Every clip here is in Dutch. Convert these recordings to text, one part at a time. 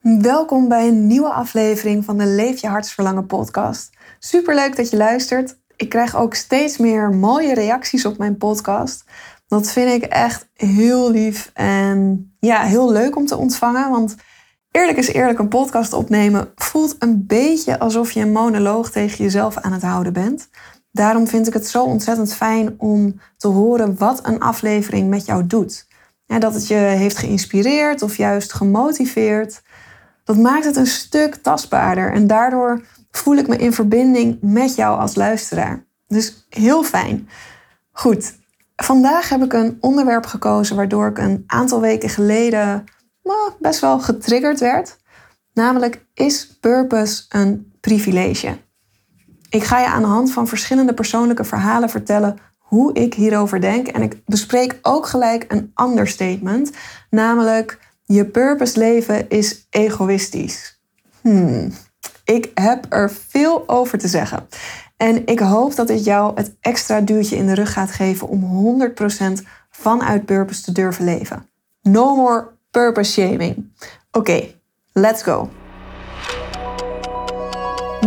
Welkom bij een nieuwe aflevering van de Leef je hartsverlangen podcast. Superleuk dat je luistert. Ik krijg ook steeds meer mooie reacties op mijn podcast. Dat vind ik echt heel lief en ja, heel leuk om te ontvangen. Want eerlijk is eerlijk, een podcast opnemen voelt een beetje alsof je een monoloog tegen jezelf aan het houden bent. Daarom vind ik het zo ontzettend fijn om te horen wat een aflevering met jou doet. Ja, dat het je heeft geïnspireerd of juist gemotiveerd. Dat maakt het een stuk tastbaarder en daardoor voel ik me in verbinding met jou als luisteraar. Dus heel fijn. Goed, vandaag heb ik een onderwerp gekozen waardoor ik een aantal weken geleden nou, best wel getriggerd werd. Namelijk, is purpose een privilege? Ik ga je aan de hand van verschillende persoonlijke verhalen vertellen hoe ik hierover denk. En ik bespreek ook gelijk een ander statement, namelijk je purpose leven is egoïstisch. Hmm, ik heb er veel over te zeggen. En ik hoop dat dit jou het extra duwtje in de rug gaat geven om 100% vanuit purpose te durven leven. No more purpose shaming. Oké, let's go.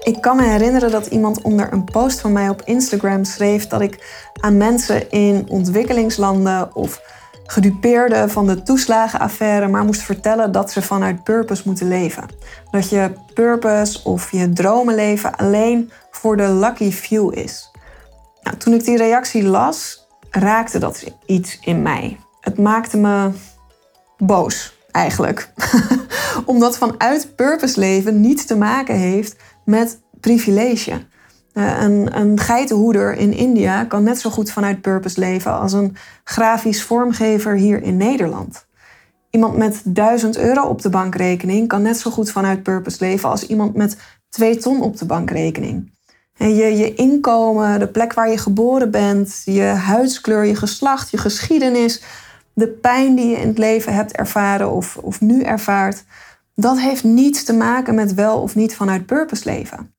Ik kan me herinneren dat iemand onder een post van mij op Instagram schreef dat ik aan mensen in ontwikkelingslanden of gedupeerden van de toeslagenaffaire maar moest vertellen dat ze vanuit purpose moeten leven. Dat je purpose of je dromenleven alleen voor de lucky few is. Nou, toen ik die reactie las, raakte dat iets in mij. Het maakte me boos, eigenlijk. Omdat vanuit purpose leven niets te maken heeft met privilege. Uh, een, een geitenhoeder in India kan net zo goed vanuit purpose leven als een grafisch vormgever hier in Nederland. Iemand met 1000 euro op de bankrekening kan net zo goed vanuit purpose leven als iemand met 2 ton op de bankrekening. En je, je inkomen, de plek waar je geboren bent, je huidskleur, je geslacht, je geschiedenis, de pijn die je in het leven hebt ervaren of, of nu ervaart, dat heeft niets te maken met wel of niet vanuit purpose leven.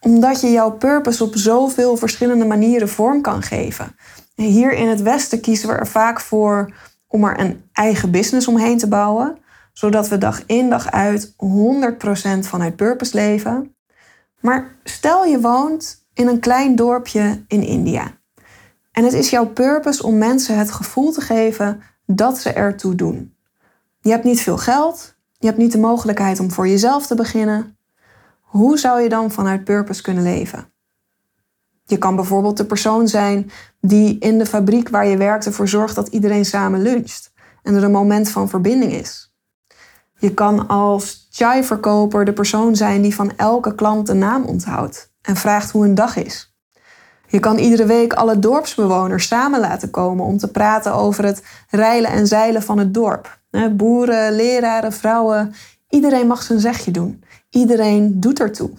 Omdat je jouw purpose op zoveel verschillende manieren vorm kan geven. hier in het Westen kiezen we er vaak voor om er een eigen business omheen te bouwen, zodat we dag in dag uit 100% vanuit purpose leven. Maar stel je woont in een klein dorpje in India. En het is jouw purpose om mensen het gevoel te geven dat ze ertoe doen. Je hebt niet veel geld, je hebt niet de mogelijkheid om voor jezelf te beginnen. Hoe zou je dan vanuit purpose kunnen leven? Je kan bijvoorbeeld de persoon zijn die in de fabriek waar je werkt ervoor zorgt dat iedereen samen luncht en er een moment van verbinding is. Je kan als chai-verkoper de persoon zijn die van elke klant de naam onthoudt en vraagt hoe een dag is. Je kan iedere week alle dorpsbewoners samen laten komen om te praten over het reilen en zeilen van het dorp. Boeren, leraren, vrouwen, iedereen mag zijn zegje doen. Iedereen doet ertoe.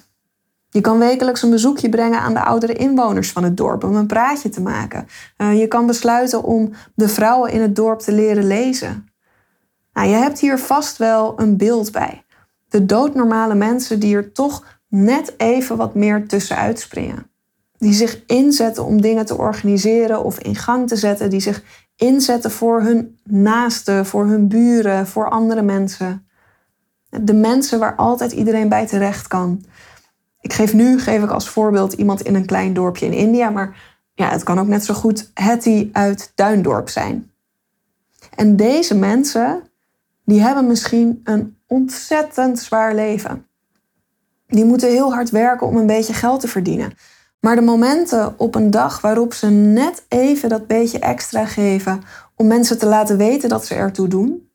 Je kan wekelijks een bezoekje brengen aan de oudere inwoners van het dorp om een praatje te maken. Eh, je kan besluiten om de vrouwen in het dorp te leren lezen. Nou, je hebt hier vast wel een beeld bij. De doodnormale mensen die er toch net even wat meer tussenuit springen. Die zich inzetten om dingen te organiseren of in gang te zetten. Die zich inzetten voor hun naasten, voor hun buren, voor andere mensen. De mensen waar altijd iedereen bij terecht kan. Ik geef nu, geef ik als voorbeeld iemand in een klein dorpje in India, maar ja, het kan ook net zo goed Hetty uit Duindorp zijn. En deze mensen, die hebben misschien een ontzettend zwaar leven. Die moeten heel hard werken om een beetje geld te verdienen. Maar de momenten op een dag waarop ze net even dat beetje extra geven om mensen te laten weten dat ze ertoe doen.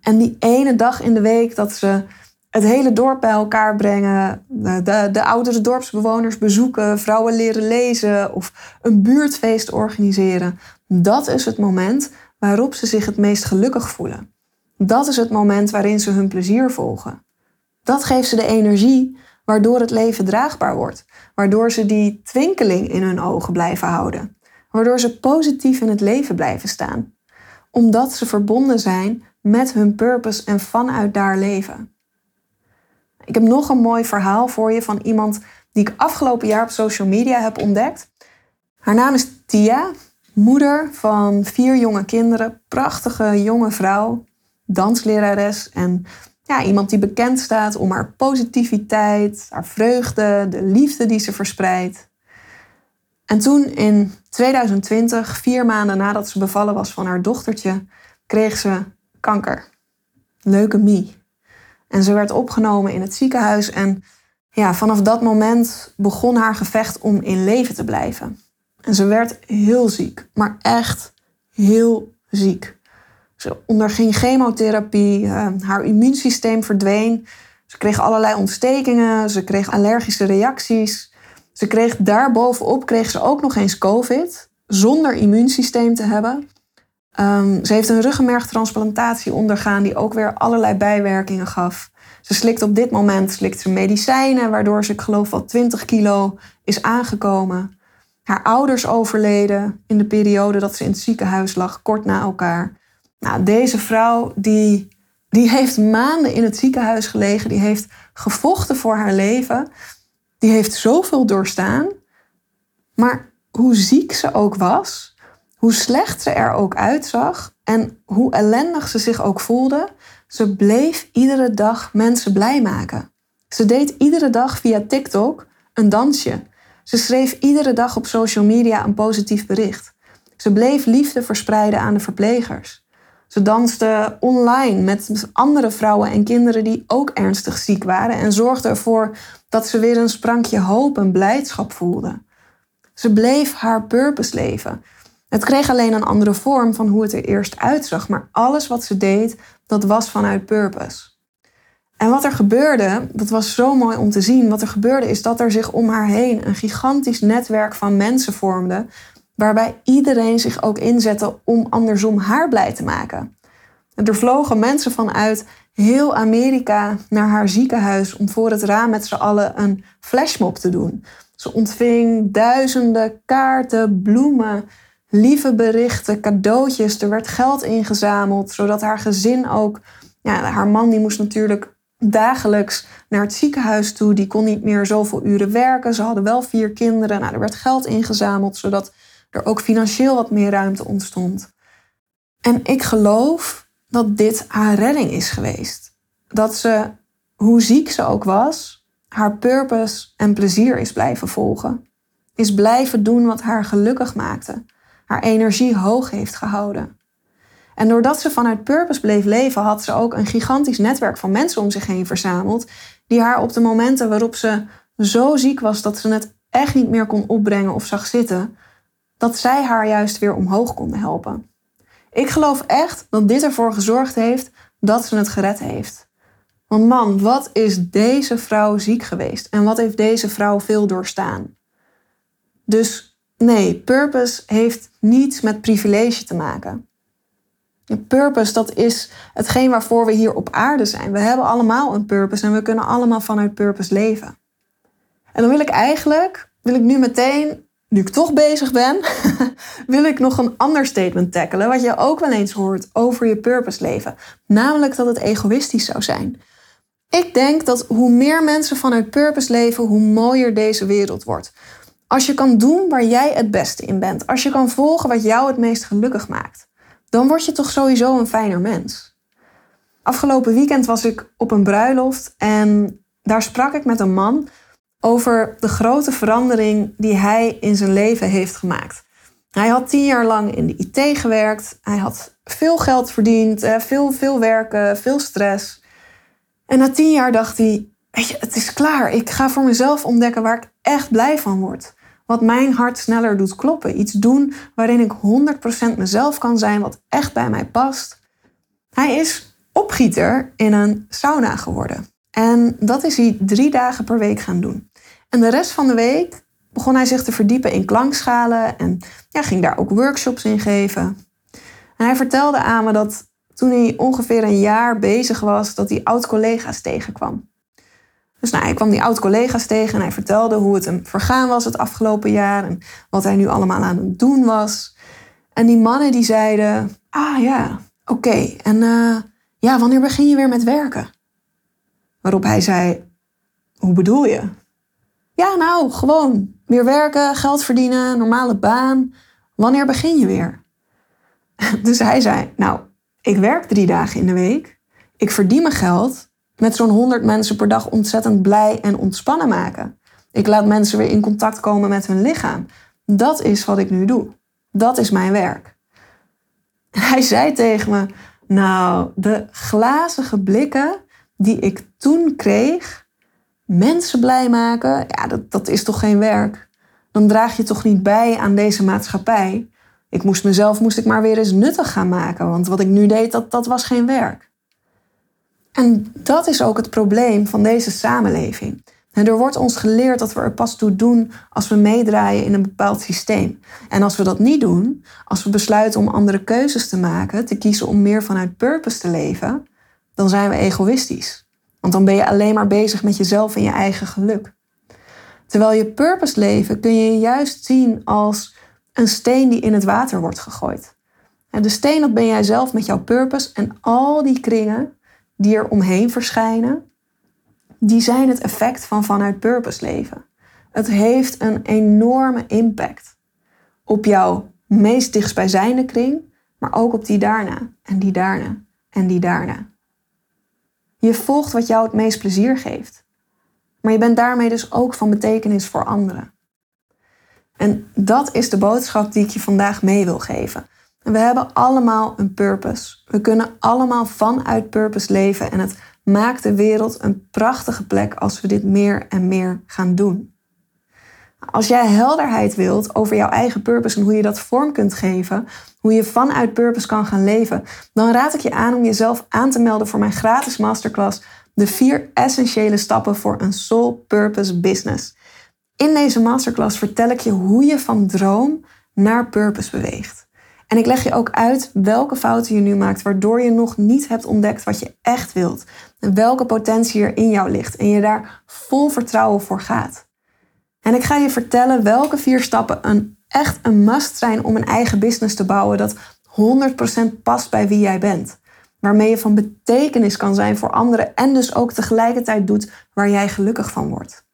En die ene dag in de week dat ze het hele dorp bij elkaar brengen, de, de, de oudere dorpsbewoners bezoeken, vrouwen leren lezen of een buurtfeest organiseren. Dat is het moment waarop ze zich het meest gelukkig voelen. Dat is het moment waarin ze hun plezier volgen. Dat geeft ze de energie waardoor het leven draagbaar wordt, waardoor ze die twinkeling in hun ogen blijven houden, waardoor ze positief in het leven blijven staan, omdat ze verbonden zijn met hun purpose en vanuit daar leven. Ik heb nog een mooi verhaal voor je van iemand die ik afgelopen jaar op social media heb ontdekt. Haar naam is Tia, moeder van vier jonge kinderen, prachtige jonge vrouw, danslerares en ja, iemand die bekend staat om haar positiviteit, haar vreugde, de liefde die ze verspreidt. En toen in 2020, vier maanden nadat ze bevallen was van haar dochtertje, kreeg ze kanker. Leukemie. En ze werd opgenomen in het ziekenhuis en ja, vanaf dat moment begon haar gevecht om in leven te blijven. En ze werd heel ziek, maar echt heel ziek. Ze onderging chemotherapie, uh, haar immuunsysteem verdween. Ze kreeg allerlei ontstekingen, ze kreeg allergische reacties. Ze kreeg daarbovenop kreeg ze ook nog eens COVID, zonder immuunsysteem te hebben. Um, ze heeft een ruggenmergtransplantatie ondergaan die ook weer allerlei bijwerkingen gaf. Ze slikt op dit moment slikt ze medicijnen, waardoor ze, ik geloof wel 20 kilo is aangekomen. Haar ouders overleden in de periode dat ze in het ziekenhuis lag, kort na elkaar. Nou, deze vrouw die, die heeft maanden in het ziekenhuis gelegen, die heeft gevochten voor haar leven, die heeft zoveel doorstaan. Maar hoe ziek ze ook was, hoe slecht ze er ook uitzag en hoe ellendig ze zich ook voelde, ze bleef iedere dag mensen blij maken. Ze deed iedere dag via TikTok een dansje. Ze schreef iedere dag op social media een positief bericht. Ze bleef liefde verspreiden aan de verplegers. Ze danste online met andere vrouwen en kinderen die ook ernstig ziek waren en zorgde ervoor dat ze weer een sprankje hoop en blijdschap voelden. Ze bleef haar purpose leven. Het kreeg alleen een andere vorm van hoe het er eerst uitzag, maar alles wat ze deed, dat was vanuit purpose. En wat er gebeurde, dat was zo mooi om te zien. Wat er gebeurde is dat er zich om haar heen een gigantisch netwerk van mensen vormde, waarbij iedereen zich ook inzette om andersom haar blij te maken. En er vlogen mensen vanuit heel Amerika naar haar ziekenhuis om voor het raam met z'n allen een flashmob te doen. Ze ontving duizenden kaarten, bloemen, lieve berichten, cadeautjes. Er werd geld ingezameld, zodat haar gezin ook. Ja, haar man die moest natuurlijk dagelijks naar het ziekenhuis toe. Die kon niet meer zoveel uren werken. Ze hadden wel vier kinderen. Nou, er werd geld ingezameld, zodat er ook financieel wat meer ruimte ontstond. En ik geloof dat dit haar redding is geweest. Dat ze, hoe ziek ze ook was, haar purpose en plezier is blijven volgen. Is blijven doen wat haar gelukkig maakte haar energie hoog heeft gehouden. En doordat ze vanuit purpose bleef leven, had ze ook een gigantisch netwerk van mensen om zich heen verzameld, die haar op de momenten waarop ze zo ziek was dat ze het echt niet meer kon opbrengen of zag zitten, dat zij haar juist weer omhoog konden helpen. Ik geloof echt dat dit ervoor gezorgd heeft dat ze het gered heeft. Want man, wat is deze vrouw ziek geweest en wat heeft deze vrouw veel doorstaan? Dus Nee, purpose heeft niets met privilege te maken. Purpose, dat is hetgeen waarvoor we hier op aarde zijn. We hebben allemaal een purpose en we kunnen allemaal vanuit purpose leven. En dan wil ik eigenlijk, wil ik nu meteen, nu ik toch bezig ben, wil ik nog een ander statement tackelen, wat je ook wel eens hoort over je purpose leven. Namelijk dat het egoïstisch zou zijn. Ik denk dat hoe meer mensen vanuit purpose leven, hoe mooier deze wereld wordt. Als je kan doen waar jij het beste in bent, als je kan volgen wat jou het meest gelukkig maakt, dan word je toch sowieso een fijner mens. Afgelopen weekend was ik op een bruiloft en daar sprak ik met een man over de grote verandering die hij in zijn leven heeft gemaakt. Hij had tien jaar lang in de IT gewerkt, hij had veel geld verdiend, veel, veel werken, veel stress. En na tien jaar dacht hij, weet je, het is klaar, ik ga voor mezelf ontdekken waar ik echt blij van word wat mijn hart sneller doet kloppen. Iets doen waarin ik 100% mezelf kan zijn, wat echt bij mij past. Hij is opgieter in een sauna geworden. En dat is hij drie dagen per week gaan doen. En de rest van de week begon hij zich te verdiepen in klankschalen en ja, ging daar ook workshops in geven. En hij vertelde aan me dat toen hij ongeveer een jaar bezig was, dat hij oud-collega's tegenkwam. Dus nou, hij kwam die oud-collega's tegen en hij vertelde hoe het hem vergaan was het afgelopen jaar en wat hij nu allemaal aan het doen was. En die mannen die zeiden, ah ja, oké, en uh, ja, wanneer begin je weer met werken? Waarop hij zei, hoe bedoel je? Ja, nou, gewoon weer werken, geld verdienen, normale baan. Wanneer begin je weer? Dus hij zei, nou, ik werk drie dagen in de week. Ik verdien mijn geld met zo'n 100 mensen per dag ontzettend blij en ontspannen maken. Ik laat mensen weer in contact komen met hun lichaam. Dat is wat ik nu doe. Dat is mijn werk. Hij zei tegen me: Nou, de glazige blikken die ik toen kreeg, mensen blij maken, ja, dat, dat is toch geen werk? Dan draag je toch niet bij aan deze maatschappij? Ik moest mezelf moest ik maar weer eens nuttig gaan maken, want wat ik nu deed, dat, dat was geen werk. En dat is ook het probleem van deze samenleving. En er wordt ons geleerd dat we er pas toe doen als we meedraaien in een bepaald systeem. En als we dat niet doen, als we besluiten om andere keuzes te maken, te kiezen om meer vanuit purpose te leven, dan zijn we egoïstisch. Want dan ben je alleen maar bezig met jezelf en je eigen geluk. Terwijl je purpose leven kun je juist zien als een steen die in het water wordt gegooid. En de steen dat ben jij zelf met jouw purpose en al die kringen die er omheen verschijnen, die zijn het effect van vanuit purpose leven. Het heeft een enorme impact op jouw meest dichtstbijzijnde kring, maar ook op die daarna en die daarna en die daarna. Je volgt wat jou het meest plezier geeft, maar je bent daarmee dus ook van betekenis voor anderen. En dat is de boodschap die ik je vandaag mee wil geven. we hebben allemaal een purpose. We kunnen allemaal vanuit purpose leven en het maakt de wereld een prachtige plek als we dit meer en meer gaan doen. Als jij helderheid wilt over jouw eigen purpose en hoe je dat vorm kunt geven, hoe je vanuit purpose kan gaan leven, dan raad ik je aan om jezelf aan te melden voor mijn gratis masterclass De vier essentiële stappen voor een soul purpose business. In deze masterclass vertel ik je hoe je van droom naar purpose beweegt. En ik leg je ook uit welke fouten je nu maakt, waardoor je nog niet hebt ontdekt wat je echt wilt. En welke potentie er in jou ligt en je daar vol vertrouwen voor gaat. En ik ga je vertellen welke vier stappen een, echt een must zijn om een eigen business te bouwen dat 100% past bij wie jij bent. Waarmee je van betekenis kan zijn voor anderen en dus ook tegelijkertijd doet waar jij gelukkig van wordt.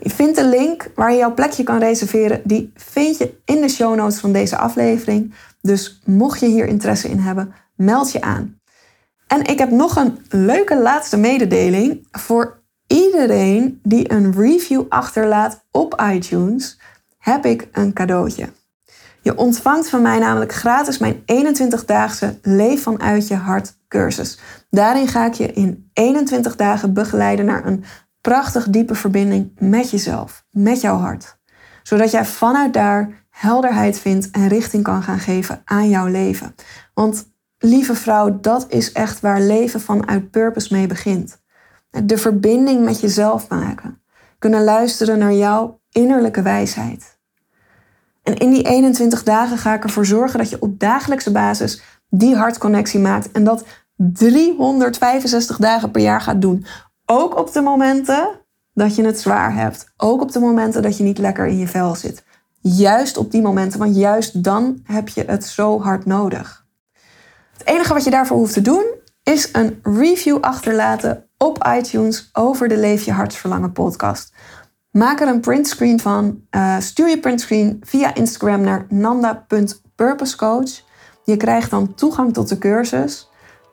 Je vindt de link waar je jouw plekje kan reserveren, die vind je in de show notes van deze aflevering. Dus mocht je hier interesse in hebben, meld je aan. En ik heb nog een leuke laatste mededeling voor iedereen die een review achterlaat op iTunes. Heb ik een cadeautje. Je ontvangt van mij namelijk gratis mijn 21-daagse Leef vanuit je hart cursus. Daarin ga ik je in 21 dagen begeleiden naar een prachtig diepe verbinding met jezelf, met jouw hart. Zodat jij vanuit daar helderheid vindt en richting kan gaan geven aan jouw leven. Want lieve vrouw, dat is echt waar leven vanuit purpose mee begint. De verbinding met jezelf maken. Kunnen luisteren naar jouw innerlijke wijsheid. En in die 21 dagen ga ik ervoor zorgen dat je op dagelijkse basis die hartconnectie maakt. En dat 365 dagen per jaar gaat doen. Ook op de momenten dat je het zwaar hebt. Ook op de momenten dat je niet lekker in je vel zit. Juist op die momenten, want juist dan heb je het zo hard nodig. Het enige wat je daarvoor hoeft te doen is een review achterlaten op iTunes over de Leef je Hartsverlangen podcast. Maak er een printscreen van. Uh, stuur je printscreen via Instagram naar nanda.purposecoach. Je krijgt dan toegang tot de cursus.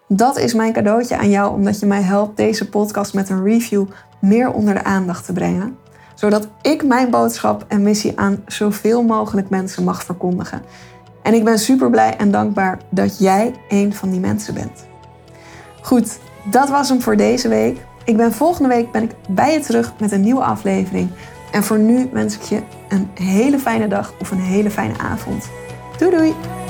Dat is mijn cadeautje aan jou, omdat je mij helpt deze podcast met een review meer onder de aandacht te brengen. Zodat ik mijn boodschap en missie aan zoveel mogelijk mensen mag verkondigen. En ik ben super blij en dankbaar dat jij een van die mensen bent. Goed, dat was hem voor deze week. Ik ben volgende week ben ik bij je terug met een nieuwe aflevering. En voor nu wens ik je een hele fijne dag of een hele fijne avond. Doei doei!